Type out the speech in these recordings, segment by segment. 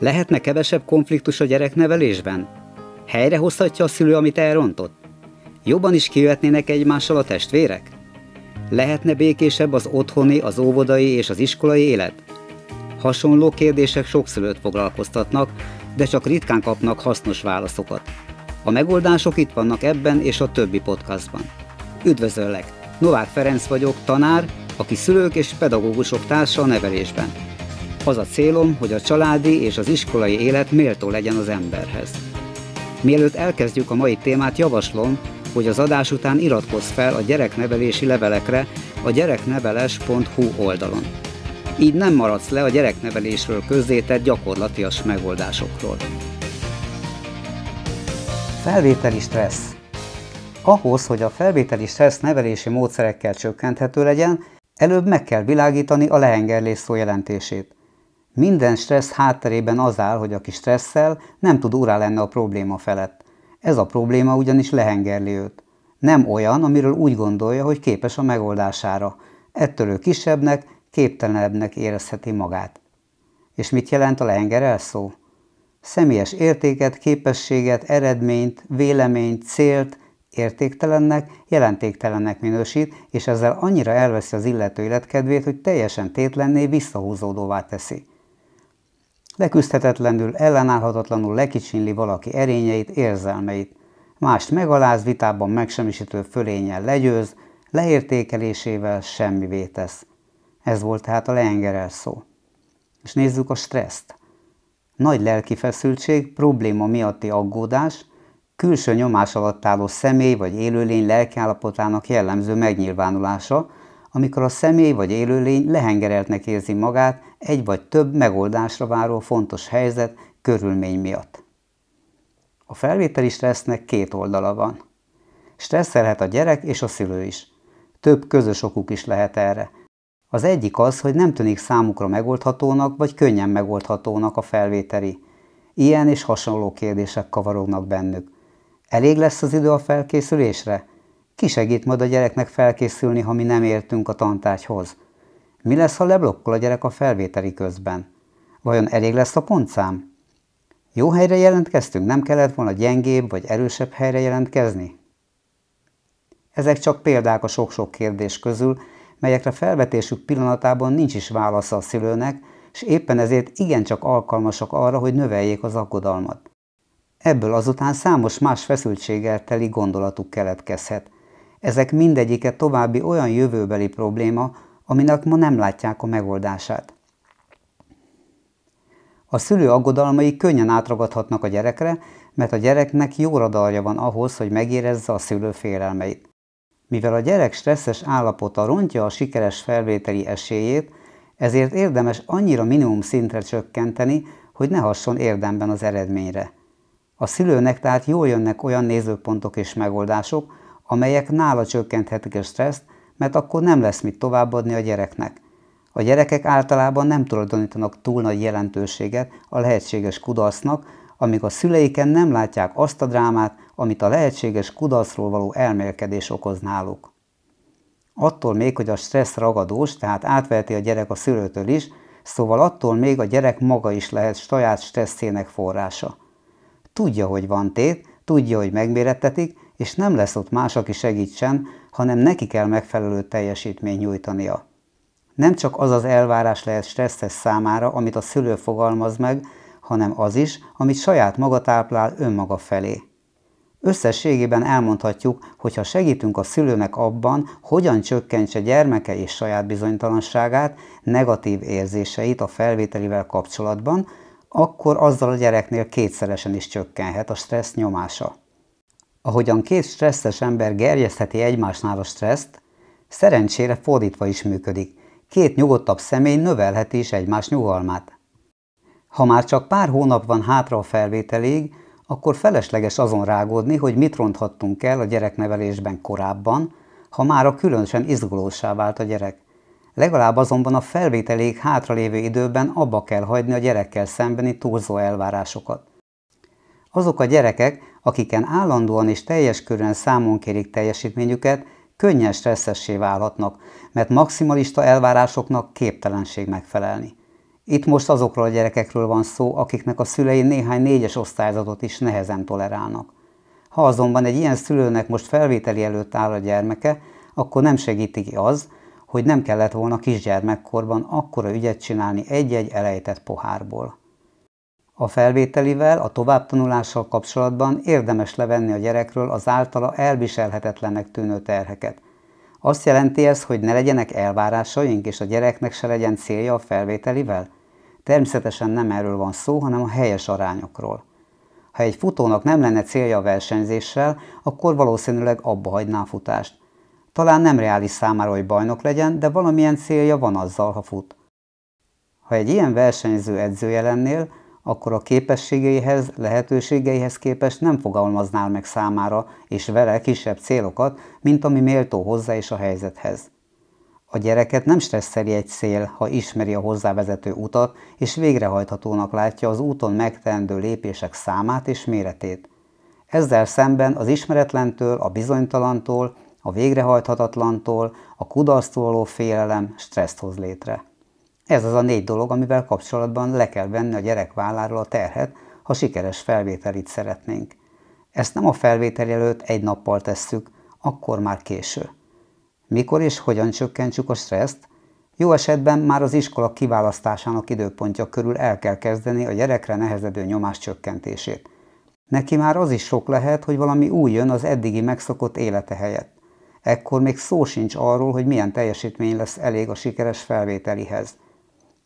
Lehetne kevesebb konfliktus a gyereknevelésben? Helyrehozhatja a szülő, amit elrontott? Jobban is kijöhetnének egymással a testvérek? Lehetne békésebb az otthoni, az óvodai és az iskolai élet? Hasonló kérdések sok szülőt foglalkoztatnak, de csak ritkán kapnak hasznos válaszokat. A megoldások itt vannak ebben és a többi podcastban. Üdvözöllek! Novák Ferenc vagyok, tanár, aki szülők és pedagógusok társa a nevelésben. Az a célom, hogy a családi és az iskolai élet méltó legyen az emberhez. Mielőtt elkezdjük a mai témát, javaslom, hogy az adás után iratkozz fel a gyereknevelési levelekre a gyerekneveles.hu oldalon. Így nem maradsz le a gyereknevelésről közzétett gyakorlatias megoldásokról. Felvételi stressz Ahhoz, hogy a felvételi stressz nevelési módszerekkel csökkenthető legyen, előbb meg kell világítani a lehengerlés szó jelentését. Minden stressz hátterében az áll, hogy aki stresszel, nem tud urá lenni a probléma felett. Ez a probléma ugyanis lehengerli őt. Nem olyan, amiről úgy gondolja, hogy képes a megoldására. Ettől ő kisebbnek, képtelenebbnek érezheti magát. És mit jelent a lehenger szó? Személyes értéket, képességet, eredményt, véleményt, célt értéktelennek, jelentéktelennek minősít, és ezzel annyira elveszi az illető életkedvét, hogy teljesen tétlenné visszahúzódóvá teszi. Leküzdhetetlenül, ellenállhatatlanul lekicsinli valaki erényeit, érzelmeit. Mást megaláz, vitában megsemmisítő fölényel legyőz, leértékelésével semmivé tesz. Ez volt tehát a leengerel szó. És nézzük a stresszt. Nagy lelki feszültség, probléma miatti aggódás, külső nyomás alatt álló személy vagy élőlény lelkiállapotának jellemző megnyilvánulása, amikor a személy vagy élőlény lehengereltnek érzi magát egy vagy több megoldásra váró fontos helyzet, körülmény miatt. A felvételi stressznek két oldala van. Stresszelhet a gyerek és a szülő is. Több közös okuk is lehet erre. Az egyik az, hogy nem tűnik számukra megoldhatónak vagy könnyen megoldhatónak a felvételi. Ilyen és hasonló kérdések kavarognak bennük. Elég lesz az idő a felkészülésre? Ki segít majd a gyereknek felkészülni, ha mi nem értünk a tantárgyhoz? Mi lesz, ha leblokkol a gyerek a felvételi közben? Vajon elég lesz a pontszám? Jó helyre jelentkeztünk, nem kellett volna gyengébb vagy erősebb helyre jelentkezni? Ezek csak példák a sok-sok kérdés közül, melyekre felvetésük pillanatában nincs is válasza a szülőnek, és éppen ezért igencsak alkalmasak arra, hogy növeljék az aggodalmat. Ebből azután számos más feszültséggel teli gondolatuk keletkezhet. Ezek mindegyike további olyan jövőbeli probléma, aminek ma nem látják a megoldását. A szülő aggodalmai könnyen átragadhatnak a gyerekre, mert a gyereknek jó radarja van ahhoz, hogy megérezze a szülő félelmeit. Mivel a gyerek stresszes állapota rontja a sikeres felvételi esélyét, ezért érdemes annyira minimum szintre csökkenteni, hogy ne hasson érdemben az eredményre. A szülőnek tehát jól jönnek olyan nézőpontok és megoldások, amelyek nála csökkenthetik a stresszt, mert akkor nem lesz mit továbbadni a gyereknek. A gyerekek általában nem tulajdonítanak túl nagy jelentőséget a lehetséges kudarcnak, amíg a szüleiken nem látják azt a drámát, amit a lehetséges kudarcról való elmélkedés okoz náluk. Attól még, hogy a stressz ragadós, tehát átveheti a gyerek a szülőtől is, szóval attól még a gyerek maga is lehet saját stresszének forrása. Tudja, hogy van tét, tudja, hogy megmérettetik, és nem lesz ott más, aki segítsen, hanem neki kell megfelelő teljesítmény nyújtania. Nem csak az az elvárás lehet stresszes számára, amit a szülő fogalmaz meg, hanem az is, amit saját maga táplál önmaga felé. Összességében elmondhatjuk, hogy ha segítünk a szülőnek abban, hogyan csökkentse gyermeke és saját bizonytalanságát, negatív érzéseit a felvételivel kapcsolatban, akkor azzal a gyereknél kétszeresen is csökkenhet a stressz nyomása. Ahogyan két stresszes ember gerjesztheti egymásnál a stresszt, szerencsére fordítva is működik. Két nyugodtabb személy növelheti is egymás nyugalmát. Ha már csak pár hónap van hátra a felvételig, akkor felesleges azon rágódni, hogy mit ronthattunk el a gyereknevelésben korábban, ha már a különösen izgulósá vált a gyerek. Legalább azonban a felvételig hátralévő időben abba kell hagyni a gyerekkel szembeni túlzó elvárásokat. Azok a gyerekek, akiken állandóan és teljes körűen számon kérik teljesítményüket, könnyen stresszessé válhatnak, mert maximalista elvárásoknak képtelenség megfelelni. Itt most azokról a gyerekekről van szó, akiknek a szülei néhány négyes osztályzatot is nehezen tolerálnak. Ha azonban egy ilyen szülőnek most felvételi előtt áll a gyermeke, akkor nem segíti ki az, hogy nem kellett volna kisgyermekkorban akkora ügyet csinálni egy-egy elejtett pohárból. A felvételivel, a továbbtanulással kapcsolatban érdemes levenni a gyerekről az általa elviselhetetlennek tűnő terheket. Azt jelenti ez, hogy ne legyenek elvárásaink, és a gyereknek se legyen célja a felvételivel? Természetesen nem erről van szó, hanem a helyes arányokról. Ha egy futónak nem lenne célja a versenyzéssel, akkor valószínűleg abba hagyná a futást. Talán nem reális számára, hogy bajnok legyen, de valamilyen célja van azzal, ha fut. Ha egy ilyen versenyző edzője lennél, akkor a képességeihez, lehetőségeihez képest nem fogalmaznál meg számára és vele kisebb célokat, mint ami méltó hozzá és a helyzethez. A gyereket nem stresszeli egy cél, ha ismeri a hozzávezető utat, és végrehajthatónak látja az úton megteendő lépések számát és méretét. Ezzel szemben az ismeretlentől, a bizonytalantól, a végrehajthatatlantól, a kudarctól félelem stresszt hoz létre. Ez az a négy dolog, amivel kapcsolatban le kell venni a gyerek válláról a terhet, ha sikeres felvételit szeretnénk. Ezt nem a felvétel előtt egy nappal tesszük, akkor már késő. Mikor és hogyan csökkentsük a stresszt? Jó esetben már az iskola kiválasztásának időpontja körül el kell kezdeni a gyerekre nehezedő nyomás csökkentését. Neki már az is sok lehet, hogy valami új jön az eddigi megszokott élete helyett. Ekkor még szó sincs arról, hogy milyen teljesítmény lesz elég a sikeres felvételihez.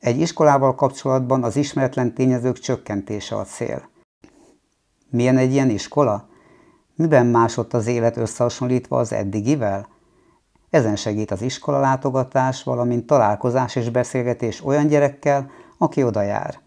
Egy iskolával kapcsolatban az ismeretlen tényezők csökkentése a cél. Milyen egy ilyen iskola? Miben másott az élet összehasonlítva az eddigivel? Ezen segít az iskola látogatás, valamint találkozás és beszélgetés olyan gyerekkel, aki oda jár.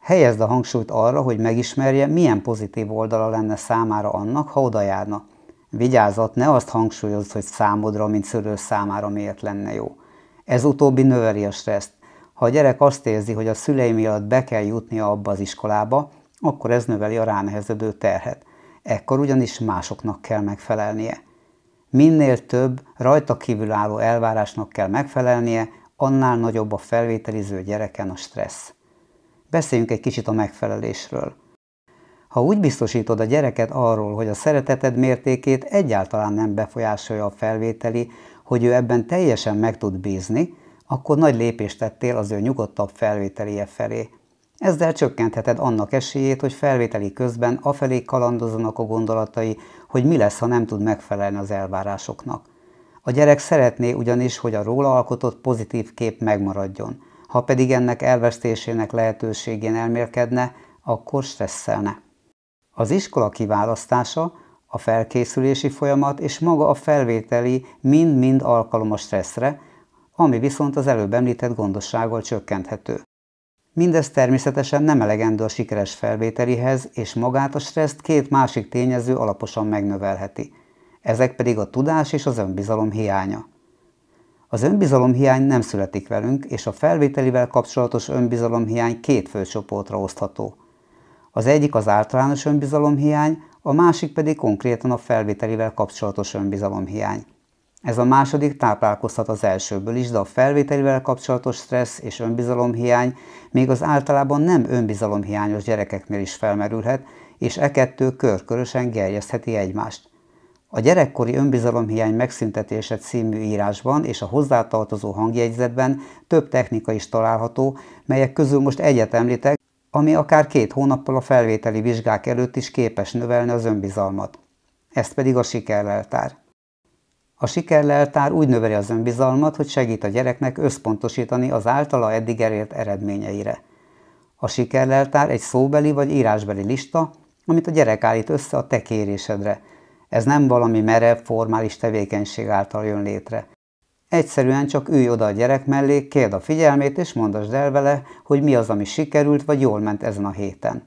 Helyezd a hangsúlyt arra, hogy megismerje, milyen pozitív oldala lenne számára annak, ha oda járna. Vigyázat, ne azt hangsúlyozd, hogy számodra, mint szülő számára miért lenne jó. Ez utóbbi növeli a stresszt. Ha a gyerek azt érzi, hogy a szülei miatt be kell jutnia abba az iskolába, akkor ez növeli a ránehezedő terhet. Ekkor ugyanis másoknak kell megfelelnie. Minél több rajta kívülálló elvárásnak kell megfelelnie, annál nagyobb a felvételiző gyereken a stressz. Beszéljünk egy kicsit a megfelelésről. Ha úgy biztosítod a gyereket arról, hogy a szereteted mértékét egyáltalán nem befolyásolja a felvételi, hogy ő ebben teljesen meg tud bízni, akkor nagy lépést tettél az ő nyugodtabb felvételie felé. Ezzel csökkentheted annak esélyét, hogy felvételi közben afelé kalandozzanak a gondolatai, hogy mi lesz, ha nem tud megfelelni az elvárásoknak. A gyerek szeretné ugyanis, hogy a róla alkotott pozitív kép megmaradjon. Ha pedig ennek elvesztésének lehetőségén elmélkedne, akkor stresszelne. Az iskola kiválasztása, a felkészülési folyamat és maga a felvételi mind-mind alkalom a stresszre, ami viszont az előbb említett gondossággal csökkenthető. Mindez természetesen nem elegendő a sikeres felvételihez, és magát a stresszt két másik tényező alaposan megnövelheti. Ezek pedig a tudás és az önbizalom hiánya. Az önbizalom hiány nem születik velünk, és a felvételivel kapcsolatos önbizalom hiány két fő csoportra osztható. Az egyik az általános önbizalom hiány, a másik pedig konkrétan a felvételivel kapcsolatos önbizalom hiány. Ez a második táplálkozhat az elsőből is, de a felvételivel kapcsolatos stressz és önbizalomhiány még az általában nem önbizalomhiányos gyerekeknél is felmerülhet, és e kettő körkörösen gerjesztheti egymást. A gyerekkori önbizalomhiány megszüntetése című írásban és a hozzátartozó hangjegyzetben több technika is található, melyek közül most egyet említek, ami akár két hónappal a felvételi vizsgák előtt is képes növelni az önbizalmat. Ezt pedig a sikerrel a sikerleltár úgy növeli az önbizalmat, hogy segít a gyereknek összpontosítani az általa eddig elért eredményeire. A sikerleltár egy szóbeli vagy írásbeli lista, amit a gyerek állít össze a te kérésedre. Ez nem valami merev, formális tevékenység által jön létre. Egyszerűen csak ülj oda a gyerek mellé, kérd a figyelmét, és mondasd el vele, hogy mi az, ami sikerült, vagy jól ment ezen a héten.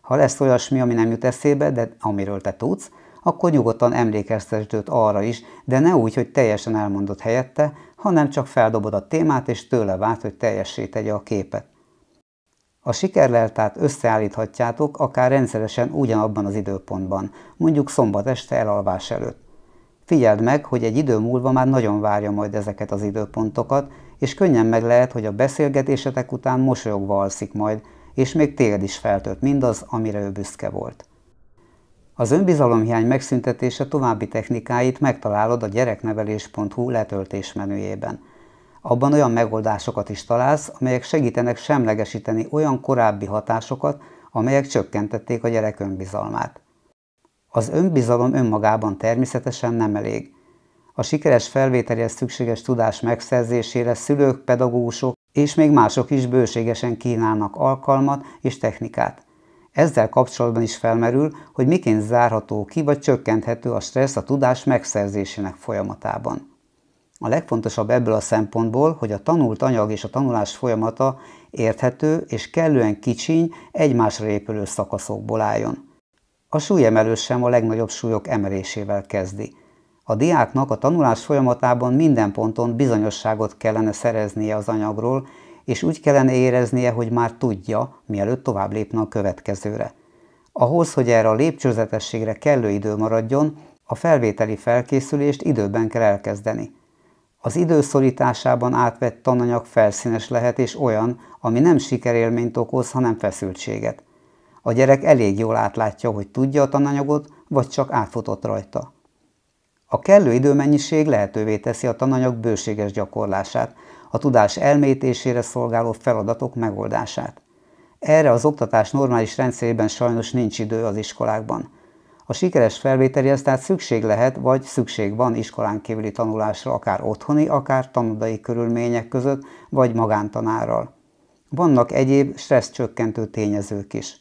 Ha lesz olyasmi, ami nem jut eszébe, de amiről te tudsz, akkor nyugodtan emlékeztesd őt arra is, de ne úgy, hogy teljesen elmondott helyette, hanem csak feldobod a témát, és tőle várt, hogy teljessé tegye a képet. A sikerleltát összeállíthatjátok akár rendszeresen ugyanabban az időpontban, mondjuk szombat este elalvás előtt. Figyeld meg, hogy egy idő múlva már nagyon várja majd ezeket az időpontokat, és könnyen meg lehet, hogy a beszélgetésetek után mosolyogva alszik majd, és még téged is feltölt mindaz, amire ő büszke volt. Az önbizalomhiány megszüntetése további technikáit megtalálod a gyereknevelés.hu letöltés menüjében. Abban olyan megoldásokat is találsz, amelyek segítenek semlegesíteni olyan korábbi hatásokat, amelyek csökkentették a gyerek önbizalmát. Az önbizalom önmagában természetesen nem elég. A sikeres felvételhez szükséges tudás megszerzésére szülők, pedagógusok és még mások is bőségesen kínálnak alkalmat és technikát. Ezzel kapcsolatban is felmerül, hogy miként zárható ki vagy csökkenthető a stressz a tudás megszerzésének folyamatában. A legfontosabb ebből a szempontból, hogy a tanult anyag és a tanulás folyamata érthető és kellően kicsiny, egymásra épülő szakaszokból álljon. A súlyemelés sem a legnagyobb súlyok emelésével kezdi. A diáknak a tanulás folyamatában minden ponton bizonyosságot kellene szereznie az anyagról, és úgy kellene éreznie, hogy már tudja, mielőtt tovább lépne a következőre. Ahhoz, hogy erre a lépcsőzetességre kellő idő maradjon, a felvételi felkészülést időben kell elkezdeni. Az időszorításában átvett tananyag felszínes lehet és olyan, ami nem sikerélményt okoz, hanem feszültséget. A gyerek elég jól átlátja, hogy tudja a tananyagot, vagy csak átfutott rajta. A kellő időmennyiség lehetővé teszi a tananyag bőséges gyakorlását, a tudás elmétésére szolgáló feladatok megoldását. Erre az oktatás normális rendszerében sajnos nincs idő az iskolákban. A sikeres felvételihez tehát szükség lehet, vagy szükség van iskolán kívüli tanulásra, akár otthoni, akár tanodai körülmények között, vagy magántanárral. Vannak egyéb stressz csökkentő tényezők is.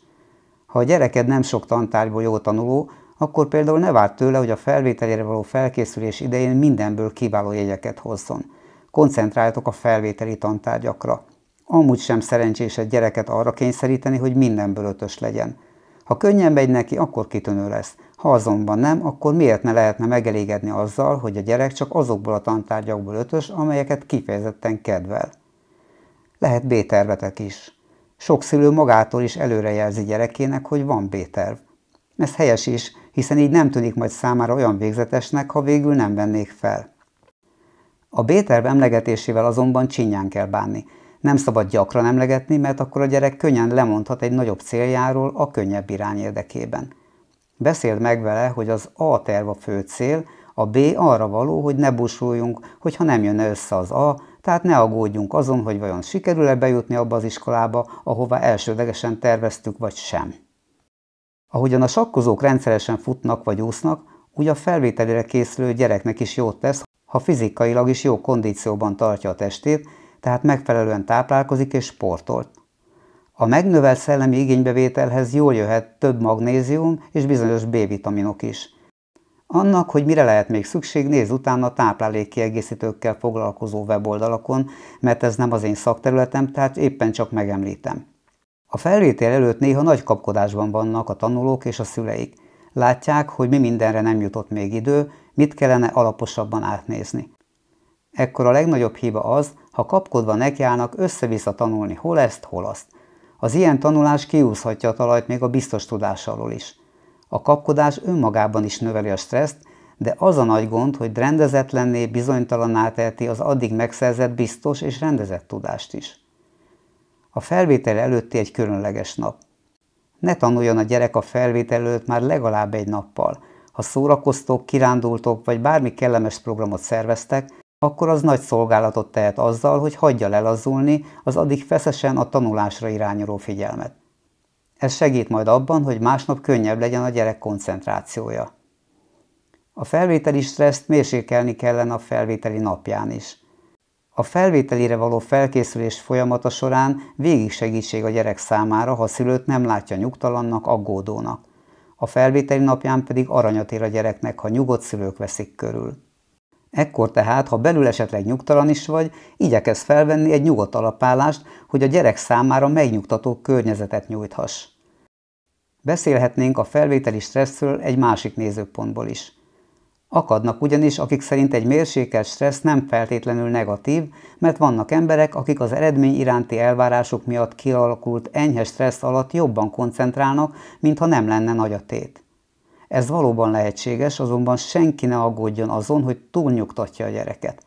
Ha a gyereked nem sok tantárgyból jó tanuló, akkor például ne várd tőle, hogy a felvételére való felkészülés idején mindenből kiváló jegyeket hozzon. Koncentráljatok a felvételi tantárgyakra. Amúgy sem szerencsés egy gyereket arra kényszeríteni, hogy mindenből ötös legyen. Ha könnyen megy neki, akkor kitűnő lesz. Ha azonban nem, akkor miért ne lehetne megelégedni azzal, hogy a gyerek csak azokból a tantárgyakból ötös, amelyeket kifejezetten kedvel. Lehet B-tervetek is. Sok szülő magától is előrejelzi gyerekének, hogy van B-terv. Ez helyes is, hiszen így nem tűnik majd számára olyan végzetesnek, ha végül nem vennék fel. A B-terv emlegetésével azonban csinyán kell bánni. Nem szabad gyakran emlegetni, mert akkor a gyerek könnyen lemondhat egy nagyobb céljáról a könnyebb irány érdekében. Beszéld meg vele, hogy az A terv a fő cél, a B arra való, hogy ne busuljunk, hogyha nem jönne össze az A, tehát ne aggódjunk azon, hogy vajon sikerül-e bejutni abba az iskolába, ahová elsődlegesen terveztük, vagy sem. Ahogyan a sakkozók rendszeresen futnak vagy úsznak, úgy a felvételére készülő gyereknek is jót tesz, ha fizikailag is jó kondícióban tartja a testét, tehát megfelelően táplálkozik és sportolt. A megnövelt szellemi igénybevételhez jól jöhet több magnézium és bizonyos B-vitaminok is. Annak, hogy mire lehet még szükség, néz utána a táplálékkiegészítőkkel foglalkozó weboldalakon, mert ez nem az én szakterületem, tehát éppen csak megemlítem. A felvétel előtt néha nagy kapkodásban vannak a tanulók és a szüleik. Látják, hogy mi mindenre nem jutott még idő, mit kellene alaposabban átnézni. Ekkor a legnagyobb hiba az, ha kapkodva nekiállnak össze-vissza tanulni hol ezt, hol azt. Az ilyen tanulás kiúszhatja a talajt még a biztos tudás alól is. A kapkodás önmagában is növeli a stresszt, de az a nagy gond, hogy rendezetlenné, bizonytalanná teheti az addig megszerzett biztos és rendezett tudást is. A felvétel előtti egy különleges nap. Ne tanuljon a gyerek a felvétel előtt már legalább egy nappal. Ha szórakoztok, kirándultok, vagy bármi kellemes programot szerveztek, akkor az nagy szolgálatot tehet azzal, hogy hagyja lelazzulni az addig feszesen a tanulásra irányuló figyelmet. Ez segít majd abban, hogy másnap könnyebb legyen a gyerek koncentrációja. A felvételi stresszt mérsékelni kellene a felvételi napján is. A felvételire való felkészülés folyamata során végig segítség a gyerek számára, ha a szülőt nem látja nyugtalannak, aggódónak. A felvételi napján pedig aranyat ér a gyereknek, ha nyugodt szülők veszik körül. Ekkor tehát, ha belül esetleg nyugtalan is vagy, igyekezz felvenni egy nyugodt alapállást, hogy a gyerek számára megnyugtató környezetet nyújthass. Beszélhetnénk a felvételi stresszről egy másik nézőpontból is. Akadnak ugyanis, akik szerint egy mérsékelt stressz nem feltétlenül negatív, mert vannak emberek, akik az eredmény iránti elvárások miatt kialakult enyhe stressz alatt jobban koncentrálnak, mintha nem lenne nagy a tét. Ez valóban lehetséges, azonban senki ne aggódjon azon, hogy túlnyugtatja a gyereket.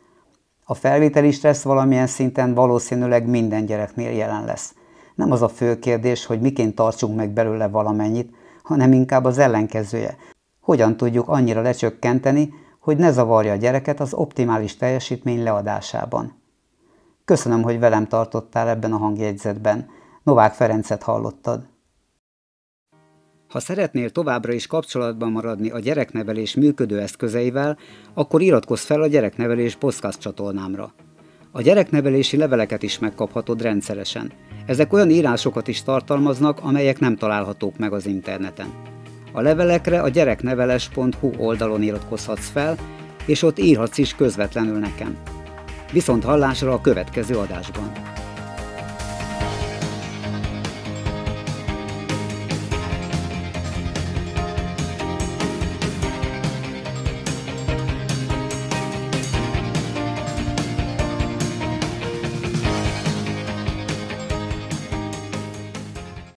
A felvételi stressz valamilyen szinten valószínűleg minden gyereknél jelen lesz. Nem az a fő kérdés, hogy miként tartsunk meg belőle valamennyit, hanem inkább az ellenkezője. Hogyan tudjuk annyira lecsökkenteni, hogy ne zavarja a gyereket az optimális teljesítmény leadásában. Köszönöm, hogy velem tartottál ebben a hangjegyzetben. Novák Ferencet hallottad. Ha szeretnél továbbra is kapcsolatban maradni a gyereknevelés működő eszközeivel, akkor iratkozz fel a Gyereknevelés podcast csatornámra. A gyereknevelési leveleket is megkaphatod rendszeresen. Ezek olyan írásokat is tartalmaznak, amelyek nem találhatók meg az interneten. A levelekre a gyerekneveles.hu oldalon iratkozhatsz fel, és ott írhatsz is közvetlenül nekem. Viszont hallásra a következő adásban.